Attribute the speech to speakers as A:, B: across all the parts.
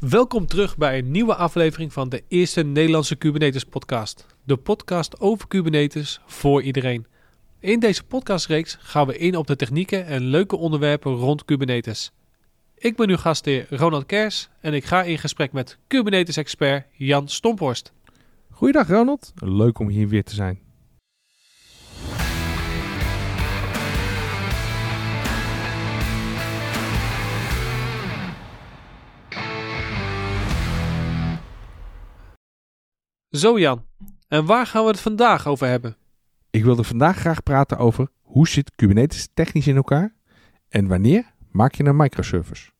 A: Welkom terug bij een nieuwe aflevering van de eerste Nederlandse Kubernetes podcast. De podcast over Kubernetes voor iedereen. In deze podcastreeks gaan we in op de technieken en leuke onderwerpen rond Kubernetes. Ik ben uw gastheer Ronald Kers en ik ga in gesprek met Kubernetes-expert Jan Stomphorst.
B: Goeiedag Ronald, leuk om hier weer te zijn.
A: Zo Jan, en waar gaan we het vandaag over hebben?
B: Ik wilde vandaag graag praten over hoe zit Kubernetes technisch in elkaar en wanneer maak je een microservice.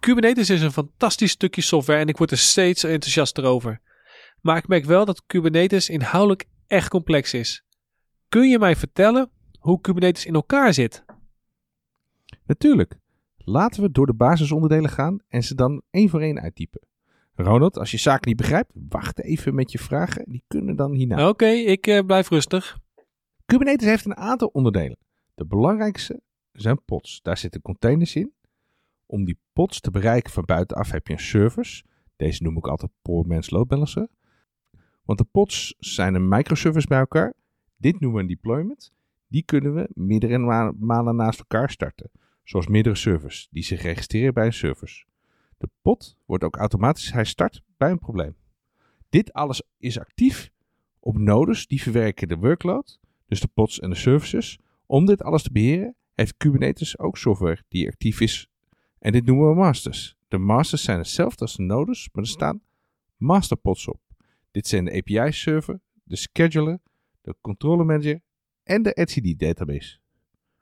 A: Kubernetes is een fantastisch stukje software en ik word er steeds enthousiaster over. Maar ik merk wel dat Kubernetes inhoudelijk echt complex is. Kun je mij vertellen hoe Kubernetes in elkaar zit?
B: Natuurlijk, laten we door de basisonderdelen gaan en ze dan één voor één uittypen. Ronald, als je zaken niet begrijpt, wacht even met je vragen. Die kunnen dan hierna.
A: Oké, ik eh, blijf rustig.
B: Kubernetes heeft een aantal onderdelen. De belangrijkste zijn pods. Daar zitten containers in. Om die pods te bereiken van buitenaf heb je een service. Deze noem ik altijd poor man's load balancer. Want de pods zijn een microservice bij elkaar. Dit noemen we een deployment. Die kunnen we meerdere ma- malen naast elkaar starten. Zoals meerdere servers die zich registreren bij een service. De pod wordt ook automatisch herstart bij een probleem. Dit alles is actief op nodes die verwerken de workload, dus de pods en de services. Om dit alles te beheren heeft Kubernetes ook software die actief is. En dit noemen we masters. De masters zijn hetzelfde als de nodes, maar er staan masterpods op. Dit zijn de API-server, de scheduler, de control manager en de etcd-database.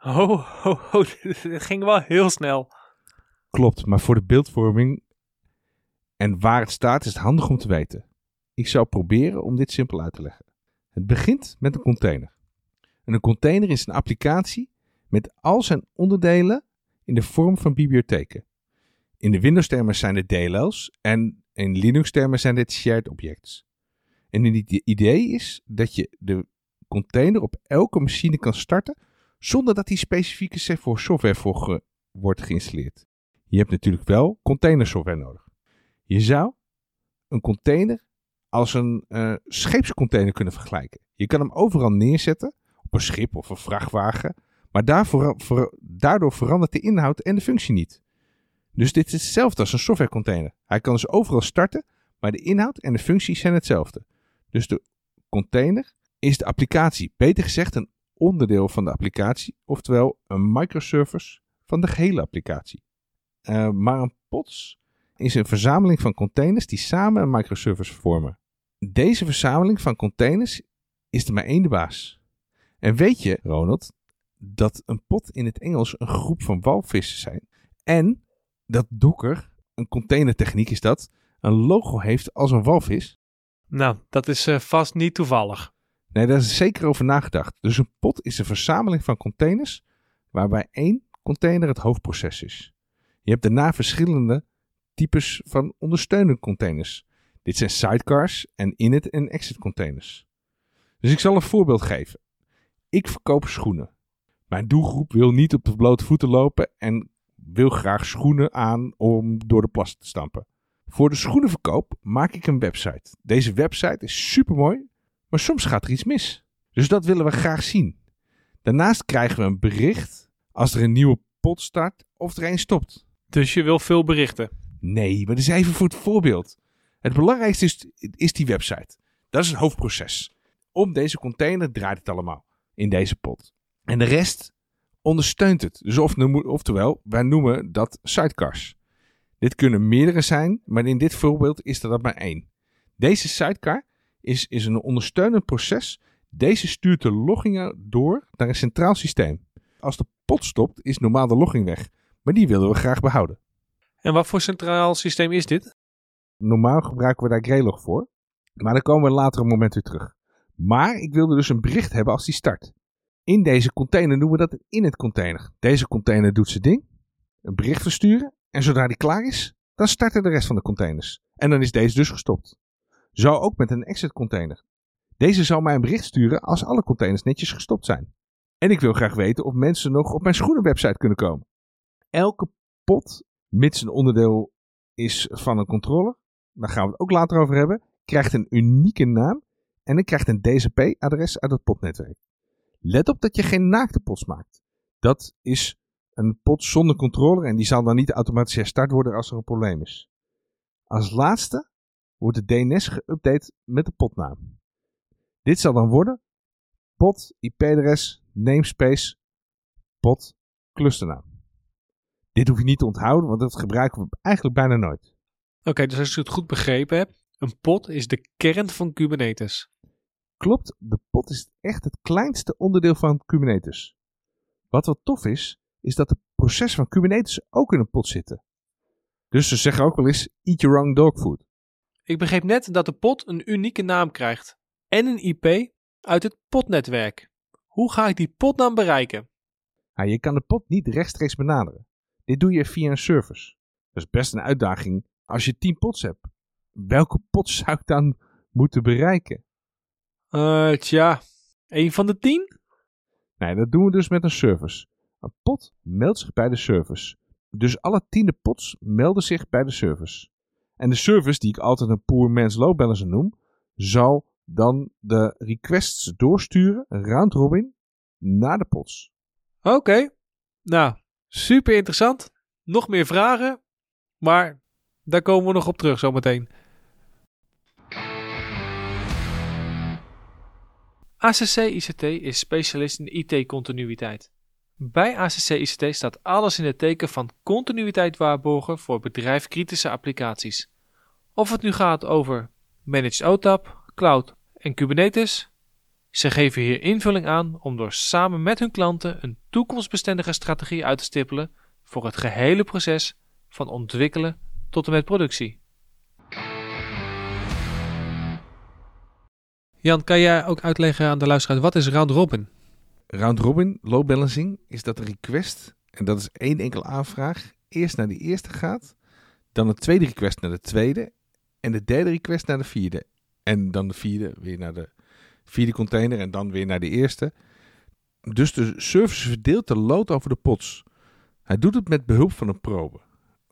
A: Oh, dit ging wel heel snel.
B: Klopt, maar voor de beeldvorming en waar het staat is het handig om te weten. Ik zou proberen om dit simpel uit te leggen. Het begint met een container. En een container is een applicatie met al zijn onderdelen in de vorm van bibliotheken. In de Windows-termen zijn het DLL's en in Linux-termen zijn dit shared objects. En het idee is dat je de container op elke machine kan starten zonder dat die specifieke voor software voor ge wordt geïnstalleerd. Je hebt natuurlijk wel containersoftware nodig. Je zou een container als een uh, scheepscontainer kunnen vergelijken. Je kan hem overal neerzetten, op een schip of een vrachtwagen, maar daarvoor, voor, daardoor verandert de inhoud en de functie niet. Dus dit is hetzelfde als een softwarecontainer. Hij kan dus overal starten, maar de inhoud en de functies zijn hetzelfde. Dus de container is de applicatie, beter gezegd een onderdeel van de applicatie, oftewel een microservice van de gehele applicatie. Uh, maar een pods is een verzameling van containers die samen een microservice vormen. Deze verzameling van containers is er maar één de baas. En weet je, Ronald, dat een pot in het Engels een groep van walvissen zijn. En dat Docker, een containertechniek is dat, een logo heeft als een walvis.
A: Nou, dat is uh, vast niet toevallig.
B: Nee, daar is zeker over nagedacht. Dus een pot is een verzameling van containers waarbij één container het hoofdproces is. Je hebt daarna verschillende types van ondersteunende containers. Dit zijn sidecars en init en exit containers. Dus ik zal een voorbeeld geven. Ik verkoop schoenen. Mijn doelgroep wil niet op de blote voeten lopen en wil graag schoenen aan om door de plas te stampen. Voor de schoenenverkoop maak ik een website. Deze website is super mooi, maar soms gaat er iets mis. Dus dat willen we graag zien. Daarnaast krijgen we een bericht als er een nieuwe pot start of er een stopt.
A: Dus je wil veel berichten?
B: Nee, maar dat is even voor het voorbeeld. Het belangrijkste is, is die website. Dat is het hoofdproces. Om deze container draait het allemaal in deze pot. En de rest ondersteunt het. Dus of, oftewel, wij noemen dat sidecars. Dit kunnen meerdere zijn, maar in dit voorbeeld is er dat maar één. Deze sidecar is, is een ondersteunend proces. Deze stuurt de loggingen door naar een centraal systeem. Als de pot stopt, is normaal de logging weg. Maar die willen we graag behouden.
A: En wat voor centraal systeem is dit?
B: Normaal gebruiken we daar Greylog voor. Maar daar komen we later een moment weer terug. Maar ik wilde dus een bericht hebben als die start. In deze container noemen we dat een init container. Deze container doet zijn ding. Een bericht versturen. En zodra die klaar is, dan starten de rest van de containers. En dan is deze dus gestopt. Zo ook met een exit container. Deze zal mij een bericht sturen als alle containers netjes gestopt zijn. En ik wil graag weten of mensen nog op mijn schoenenwebsite kunnen komen. elke pot, mits een onderdeel is van een controller, daar gaan we het ook later over hebben, krijgt een unieke naam en het krijgt een DCP-adres uit het potnetwerk. Let op dat je geen naakte pots maakt. Dat is een pot zonder controller en die zal dan niet automatisch herstart worden als er een probleem is. Als laatste wordt de DNS geüpdate met de potnaam. Dit zal dan worden pot IP-adres namespace pot clusternaam. Dit hoef je niet te onthouden, want dat gebruiken we eigenlijk bijna nooit.
A: Oké, dus als ik het goed begrepen heb, een pod is de kern van Kubernetes.
B: Klopt, de pot is echt het kleinste onderdeel van Kubernetes. Wat wel tof is, is dat het proces van Kubernetes ook in een pot zitten. Dus ze zeggen ook wel eens, eat your own dog food.
A: Ik begreep net dat de pod een unieke naam krijgt en een IP uit het podnetwerk. Hoe ga ik die podnaam bereiken?
B: Nou, je kan de pot niet rechtstreeks benaderen. Dit doe je via een service. Dat is best een uitdaging als je 10 pots hebt. Welke pot zou ik dan moeten bereiken?
A: Eh, tja, een van de tien?
B: Nee, dat doen we dus met een service. Een pot meldt zich bij de service. Dus alle tiende pots melden zich bij de service. En de service, die ik altijd een poor man's load balancer noem, zal dan de requests doorsturen, round robin, naar de pots.
A: Oké, nou, super interessant. Nog meer vragen, maar daar komen we nog op terug zometeen. ACC ICT is specialist in IT-continuïteit. Bij ACC ICT staat alles in het teken van continuïteit waarborgen voor bedrijfkritische applicaties. Of het nu gaat over Managed OTAP, Cloud en Kubernetes, ze geven hier invulling aan om door samen met hun klanten een toekomstbestendige strategie uit te stippelen voor het gehele proces van ontwikkelen tot en met productie. Jan, kan jij ook uitleggen aan de luisteraar wat is round robin?
B: Round robin load balancing is dat de request, en dat is één enkele aanvraag, eerst naar de eerste gaat, dan de tweede request naar de tweede en de derde request naar de vierde. En dan de vierde weer naar de vierde container en dan weer naar de eerste. Dus de service verdeelt de load over de pots. Hij doet het met behulp van een probe.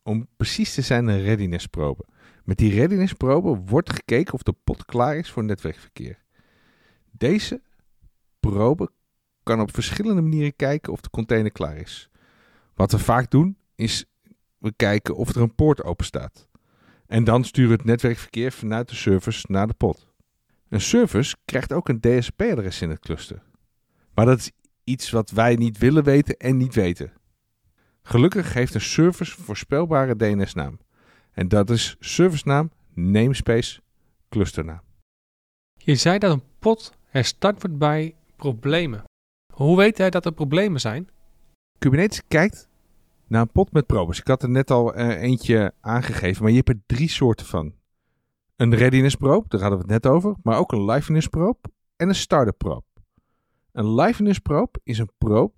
B: Om precies te zijn een readiness probe. Met die readiness probe wordt gekeken of de pot klaar is voor netwerkverkeer. Deze probe kan op verschillende manieren kijken of de container klaar is. Wat we vaak doen is we kijken of er een poort open staat. En dan sturen we het netwerkverkeer vanuit de service naar de pot. Een service krijgt ook een DSP-adres in het cluster. Maar dat is iets wat wij niet willen weten en niet weten. Gelukkig heeft een service voorspelbare DNS-naam. En dat is servicenaam, namespace, clusternaam.
A: Je zei dat een pot herstart wordt bij problemen. Hoe weet jij dat er problemen zijn?
B: Kubernetes kijkt naar een pot met probes. Ik had er net al uh, eentje aangegeven, maar je hebt er drie soorten van. Een readiness probe, daar hadden we het net over, maar ook een liveness probe en een startup probe. Een liveness probe is een probe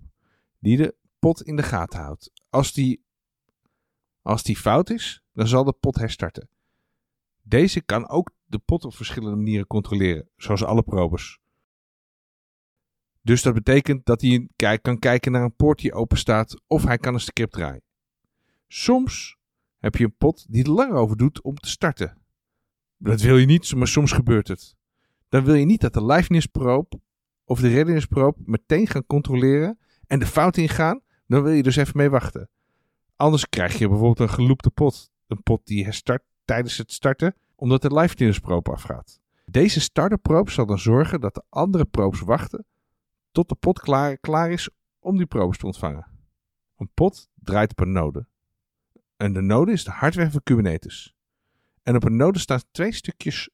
B: die de pot in de gaten houdt. Als die, als die fout is, dan zal de pot herstarten. Deze kan ook de pot op verschillende manieren controleren, zoals alle probes. Dus dat betekent dat hij kan kijken naar een poort die open staat of hij kan een script draaien. Soms heb je een pot die er lang over doet om te starten. Dat wil je niet, maar soms gebeurt het. Dan wil je niet dat de liveness probe of de readiness probe meteen gaan controleren en de fout ingaan. Dan wil je dus even mee wachten. Anders krijg je bijvoorbeeld een geloopte pot. Een pot die herstart tijdens het starten, omdat de liveness probe afgaat. Deze starter probe zal dan zorgen dat de andere probes wachten tot de pot klaar, klaar is om die probes te ontvangen. Een pot draait op een node. En de node is de hardware van Kubernetes. En op een node staan twee stukjes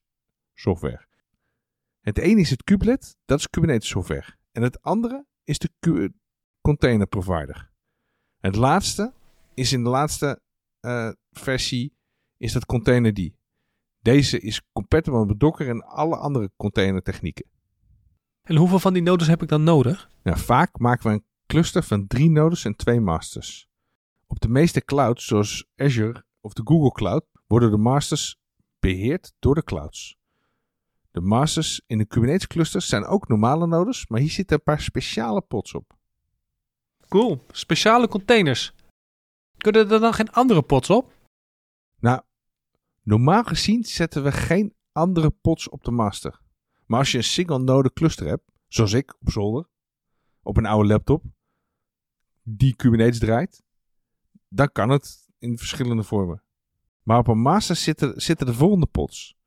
B: software. Het ene is het kubelet, dat is Kubernetes software. En het andere is de container provider. Het laatste is in de laatste uh, versie is dat containerd. Deze is compatible met Docker en alle andere containertechnieken.
A: En hoeveel van die nodes heb ik dan nodig?
B: Nou, vaak maken we een cluster van drie nodes en twee masters. Op de meeste clouds, zoals Azure of de Google Cloud, worden de masters beheerd door de clouds. De masters in de Kubernetes clusters zijn ook normale nodes, maar hier zitten een paar speciale pots op.
A: Cool, speciale containers. Kunnen er dan geen andere pods op?
B: Nou, normaal gezien zetten we geen andere pods op de master. Maar als je een single node cluster hebt, zoals ik op zolder, op een oude laptop, die Kubernetes draait, dan kan het in verschillende vormen. Maar op een master zitten, zitten de volgende pods.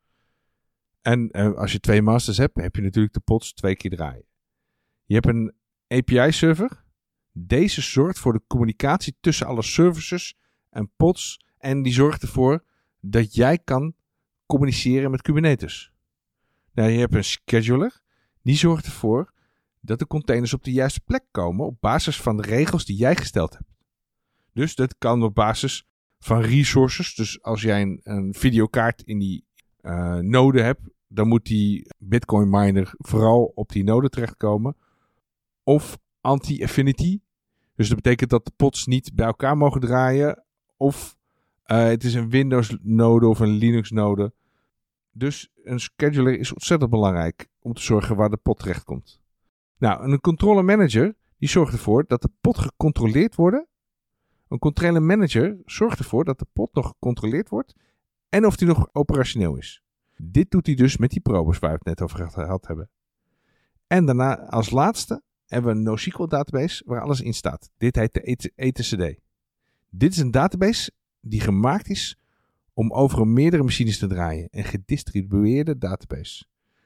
B: En eh, als je twee masters hebt, heb je natuurlijk de pods twee keer draaien. Je hebt een API-server. Deze zorgt voor de communicatie tussen alle services en pods. En die zorgt ervoor dat jij kan communiceren met Kubernetes. Nou, je hebt een scheduler. Die zorgt ervoor dat de containers op de juiste plek komen op basis van de regels die jij gesteld hebt. Dus dat kan op basis van resources. Dus als jij een, een videokaart in die uh, node hebt, dan moet die Bitcoin miner vooral op die node terechtkomen. Of anti-affinity. Dus dat betekent dat de pods niet bij elkaar mogen draaien. Of uh, het is een Windows node of een Linux node. Dus een scheduler is ontzettend belangrijk om te zorgen waar de pot terecht komt. Nou, een controller manager die zorgt ervoor dat de pot gecontroleerd wordt. Een controller manager zorgt ervoor dat de pot nog gecontroleerd wordt en of die nog operationeel is. Dit doet hij dus met die probes waar we het net over gehad hebben. En daarna als laatste hebben we een NoSQL database waar alles in staat. Dit heet de etcd. Dit is een database die gemaakt is om over meerdere machines te draaien. Een gedistribueerde database.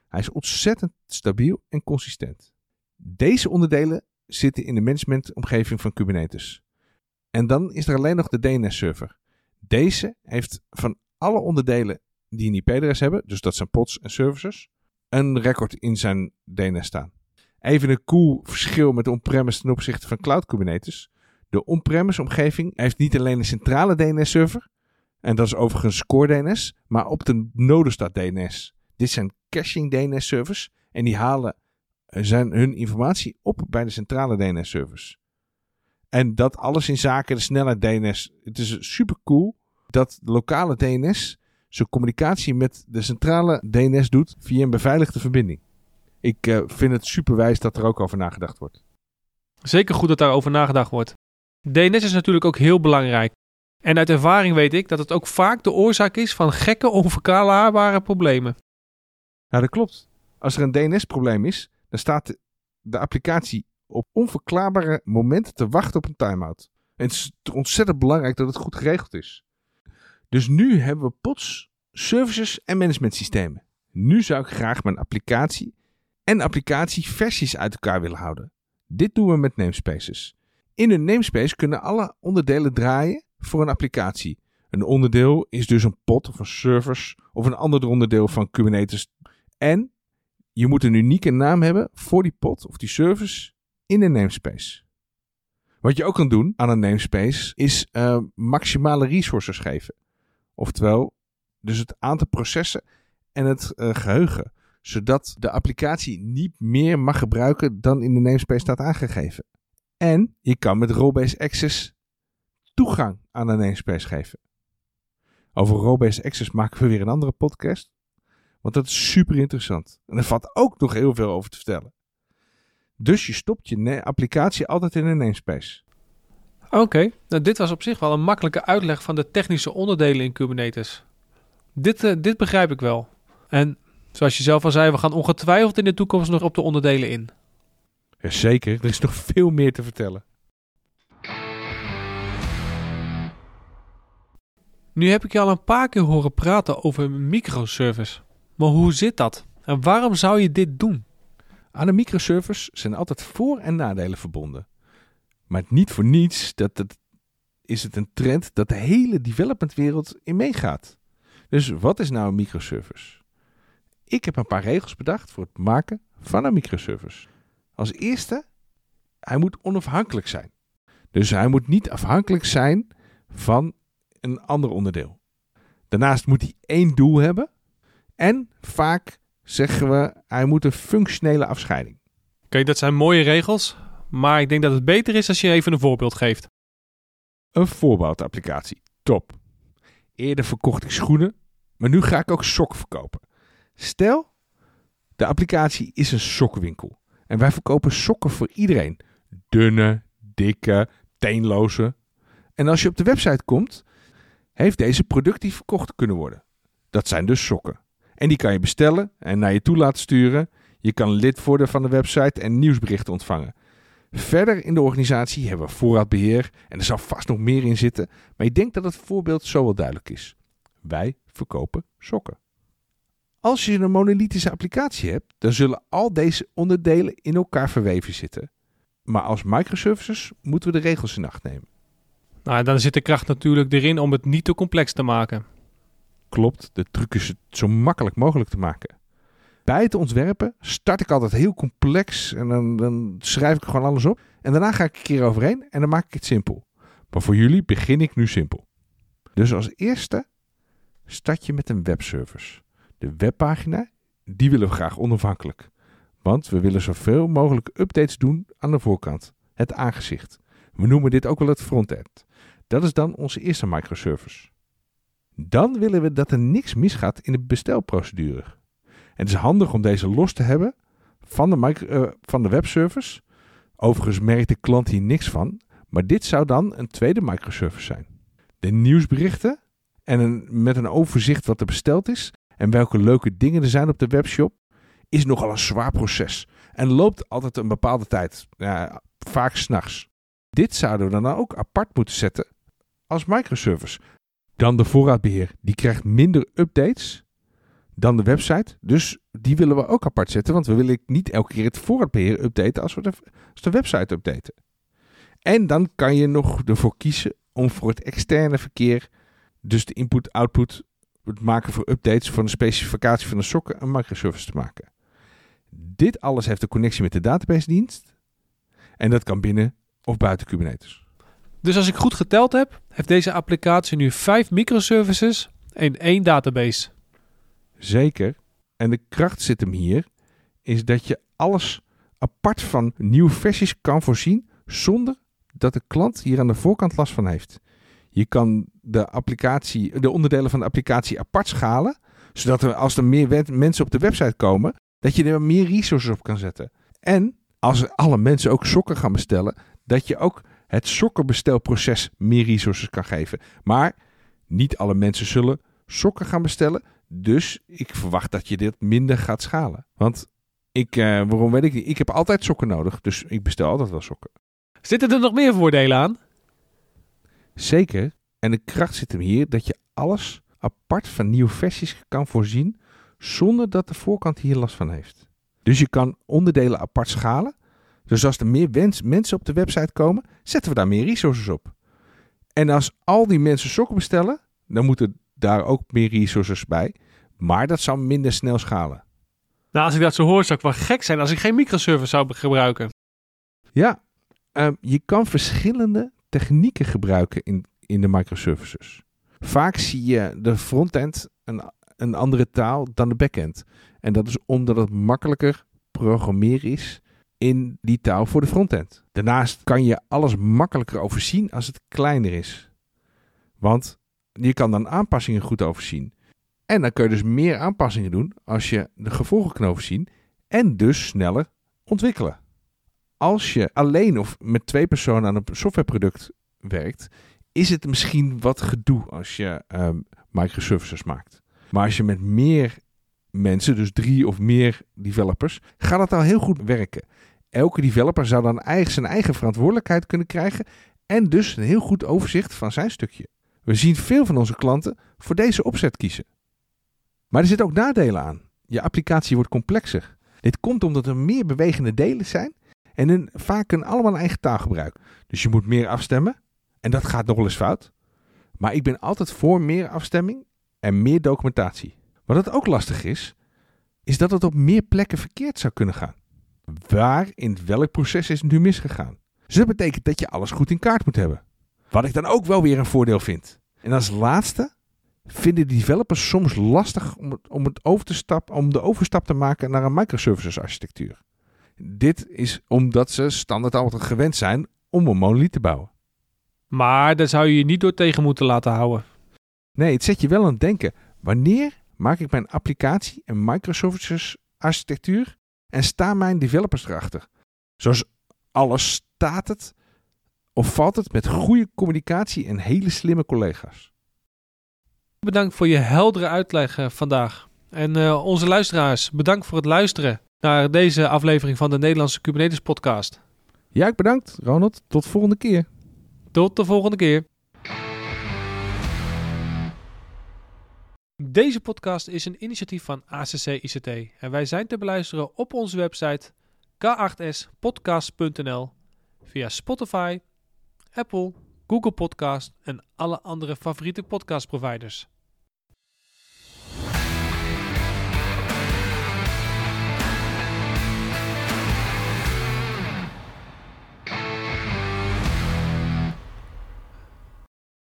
B: Hij is ontzettend stabiel en consistent. Deze onderdelen zitten in de managementomgeving van Kubernetes. En dan is er alleen nog de DNS-server. Deze heeft van alle onderdelen die een IP-adres hebben, dus dat zijn pods en services, een record in zijn DNS staan. Even een cool verschil met on-premise ten opzichte van Cloud Kubernetes. De on-premise omgeving heeft niet alleen een centrale DNS-server, en dat is overigens Core DNS, maar op de node staat DNS. Dit zijn caching DNS-servers en die halen zijn hun informatie op bij de centrale DNS-servers. En dat alles in zaken de snelheid DNS. Het is super cool dat lokale DNS zijn communicatie met de centrale DNS doet via een beveiligde verbinding. Ik uh, vind het super wijs dat er ook over nagedacht wordt.
A: Zeker goed dat daarover nagedacht wordt. DNS is natuurlijk ook heel belangrijk. En uit ervaring weet ik dat het ook vaak de oorzaak is van gekke, onverklaarbare problemen.
B: Nou, dat klopt. Als er een DNS-probleem is, dan staat de applicatie op onverklaarbare momenten te wachten op een timeout. En het is ontzettend belangrijk dat het goed geregeld is. Dus nu hebben we pods, services en managementsystemen. Nu zou ik graag mijn applicatie en applicatieversies uit elkaar willen houden. Dit doen we met namespaces. In een namespace kunnen alle onderdelen draaien voor een applicatie. Een onderdeel is dus een pod of een service of een ander onderdeel van Kubernetes. En je moet een unieke naam hebben voor die pod of die service in een namespace. Wat je ook kan doen aan een namespace is uh, maximale resources geven. Oftewel, dus het aantal processen en het uh, geheugen. Zodat de applicatie niet meer mag gebruiken dan in de namespace staat aangegeven. En je kan met Role-based access toegang aan een namespace geven. Over Role-based access maken we weer een andere podcast. Want dat is super interessant. En er valt ook nog heel veel over te vertellen. Dus je stopt je applicatie altijd in een namespace.
A: Oké, nou dit was op zich wel een makkelijke uitleg van de technische onderdelen in Kubernetes. Dit, uh, dit begrijp ik wel. En zoals je zelf al zei, we gaan ongetwijfeld in de toekomst nog op de onderdelen in.
B: Jazeker, er is nog veel meer te vertellen.
A: Nu heb ik je al een paar keer horen praten over microservice. Maar hoe zit dat? En waarom zou je dit doen?
B: Aan een microservice zijn altijd voor- en nadelen verbonden. Maar niet voor niets dat het, is het een trend dat de hele developmentwereld in meegaat. Dus wat is nou een microservice? Ik heb een paar regels bedacht voor het maken van een microservice. Als eerste, hij moet onafhankelijk zijn. Dus hij moet niet afhankelijk zijn van een ander onderdeel. Daarnaast moet hij één doel hebben. En vaak zeggen we, hij moet een functionele afscheiding.
A: Oké, dat zijn mooie regels. Maar ik denk dat het beter is als je even een voorbeeld geeft.
B: Een voorbeeldapplicatie. Top. Eerder verkocht ik schoenen, maar nu ga ik ook sokken verkopen. Stel, de applicatie is een sokkenwinkel. En wij verkopen sokken voor iedereen. Dunne, dikke, teenloze. En als je op de website komt, heeft deze productief verkocht kunnen worden. Dat zijn dus sokken. En die kan je bestellen en naar je toe laten sturen. Je kan lid worden van de website en nieuwsberichten ontvangen. Verder in de organisatie hebben we voorraadbeheer en er zal vast nog meer in zitten, maar ik denk dat het voorbeeld zo wel duidelijk is. Wij verkopen sokken. Als je een monolithische applicatie hebt, dan zullen al deze onderdelen in elkaar verweven zitten. Maar als microservices moeten we de regels in acht nemen.
A: Nou, dan zit de kracht natuurlijk erin om het niet te complex te maken.
B: Klopt, de truc is het zo makkelijk mogelijk te maken. Bij het ontwerpen start ik altijd heel complex en dan, dan schrijf ik gewoon alles op. En daarna ga ik een keer overheen en dan maak ik het simpel. Maar voor jullie begin ik nu simpel. Dus als eerste start je met een webservice. De webpagina, die willen we graag onafhankelijk. Want we willen zoveel mogelijk updates doen aan de voorkant, het aangezicht. We noemen dit ook wel het frontend. Dat is dan onze eerste microservice. Dan willen we dat er niks misgaat in de bestelprocedure. Het is handig om deze los te hebben van de, micro, uh, van de webservice. Overigens merkt de klant hier niks van, maar dit zou dan een tweede microservice zijn. De nieuwsberichten en een, met een overzicht wat er besteld is en welke leuke dingen er zijn op de webshop, is nogal een zwaar proces en loopt altijd een bepaalde tijd, ja, vaak s'nachts. Dit zouden we dan ook apart moeten zetten als microservice. Dan de voorraadbeheer, die krijgt minder updates dan de website. Dus die willen we ook apart zetten, want we willen niet elke keer het voorraadbeheer updaten als we de, als de website updaten. En dan kan je nog ervoor kiezen om voor het externe verkeer, dus de input-output, het maken voor updates van de specificatie van de sokken, een microservice te maken. Dit alles heeft een connectie met de database dienst. En dat kan binnen of buiten Kubernetes.
A: Dus als ik goed geteld heb, heeft deze applicatie nu vijf microservices en één database.
B: Zeker. En de kracht zit hem hier, is dat je alles apart van nieuwe versies kan voorzien zonder dat de klant hier aan de voorkant last van heeft. Je kan de, applicatie, de onderdelen van de applicatie apart schalen, zodat er, als er meer mensen op de website komen, dat je er meer resources op kan zetten. En als alle mensen ook sokken gaan bestellen, dat je ook het sokkenbestelproces meer resources kan geven. Maar niet alle mensen zullen sokken gaan bestellen. Dus ik verwacht dat je dit minder gaat schalen. Want ik, uh, waarom weet ik niet? Ik heb altijd sokken nodig, dus ik bestel altijd wel sokken.
A: Zitten er nog meer voordelen aan?
B: Zeker. En de kracht zit hem hier dat je alles apart van nieuwe versies kan voorzien zonder dat de voorkant hier last van heeft. Dus je kan onderdelen apart schalen. Dus als er meer mensen op de website komen, zetten we daar meer resources op. En als al die mensen sokken bestellen, dan moeten daar ook meer resources bij. Maar dat zou minder snel schalen.
A: Nou, als ik dat zo hoor, zou ik wel gek zijn als ik geen microservice zou gebruiken.
B: Ja, um, je kan verschillende technieken gebruiken in, in de microservices. Vaak zie je de frontend een, een andere taal dan de backend. En dat is omdat het makkelijker programmeren is in die taal voor de frontend. Daarnaast kan je alles makkelijker overzien als het kleiner is. Want je kan dan aanpassingen goed overzien. En dan kun je dus meer aanpassingen doen als je de gevolgen kan overzien en dus sneller ontwikkelen. Als je alleen of met twee personen aan een softwareproduct werkt, is het misschien wat gedoe als je um, microservices maakt. Maar als je met meer mensen, dus drie of meer developers, gaat het al heel goed werken. Elke developer zou dan eigen, zijn eigen verantwoordelijkheid kunnen krijgen en dus een heel goed overzicht van zijn stukje. We zien veel van onze klanten voor deze opzet kiezen. Maar er zitten ook nadelen aan. Je applicatie wordt complexer. Dit komt omdat er meer bewegende delen zijn en hun vaak een allemaal een eigen taal gebruiken. Dus je moet meer afstemmen en dat gaat nog wel eens fout. Maar ik ben altijd voor meer afstemming en meer documentatie. Wat het ook lastig is, is dat het op meer plekken verkeerd zou kunnen gaan. Waar in welk proces is het nu misgegaan? Dus dat betekent dat je alles goed in kaart moet hebben. Wat ik dan ook wel weer een voordeel vind. En als laatste vinden developers soms lastig om, het, om, het over te om de overstap te maken naar een microservices architectuur. Dit is omdat ze standaard altijd gewend zijn om een monolith te bouwen.
A: Maar daar zou je je niet door tegen moeten laten houden.
B: Nee, het zet je wel aan het denken. Wanneer maak ik mijn applicatie een microservices architectuur en staan mijn developers erachter? Zoals alles staat het Of valt het met goede communicatie en hele slimme collega's?
A: Bedankt voor je heldere uitleg eh, vandaag. En eh, onze luisteraars, bedankt voor het luisteren naar deze aflevering van de Nederlandse Kubernetes podcast.
B: Ja, ik bedankt, Ronald. Tot volgende keer.
A: Tot de volgende keer. Deze podcast is een initiatief van ACC ICT en wij zijn te beluisteren op onze website k8spodcast.nl via Spotify, Apple, Google Podcast en alle andere favoriete podcastproviders.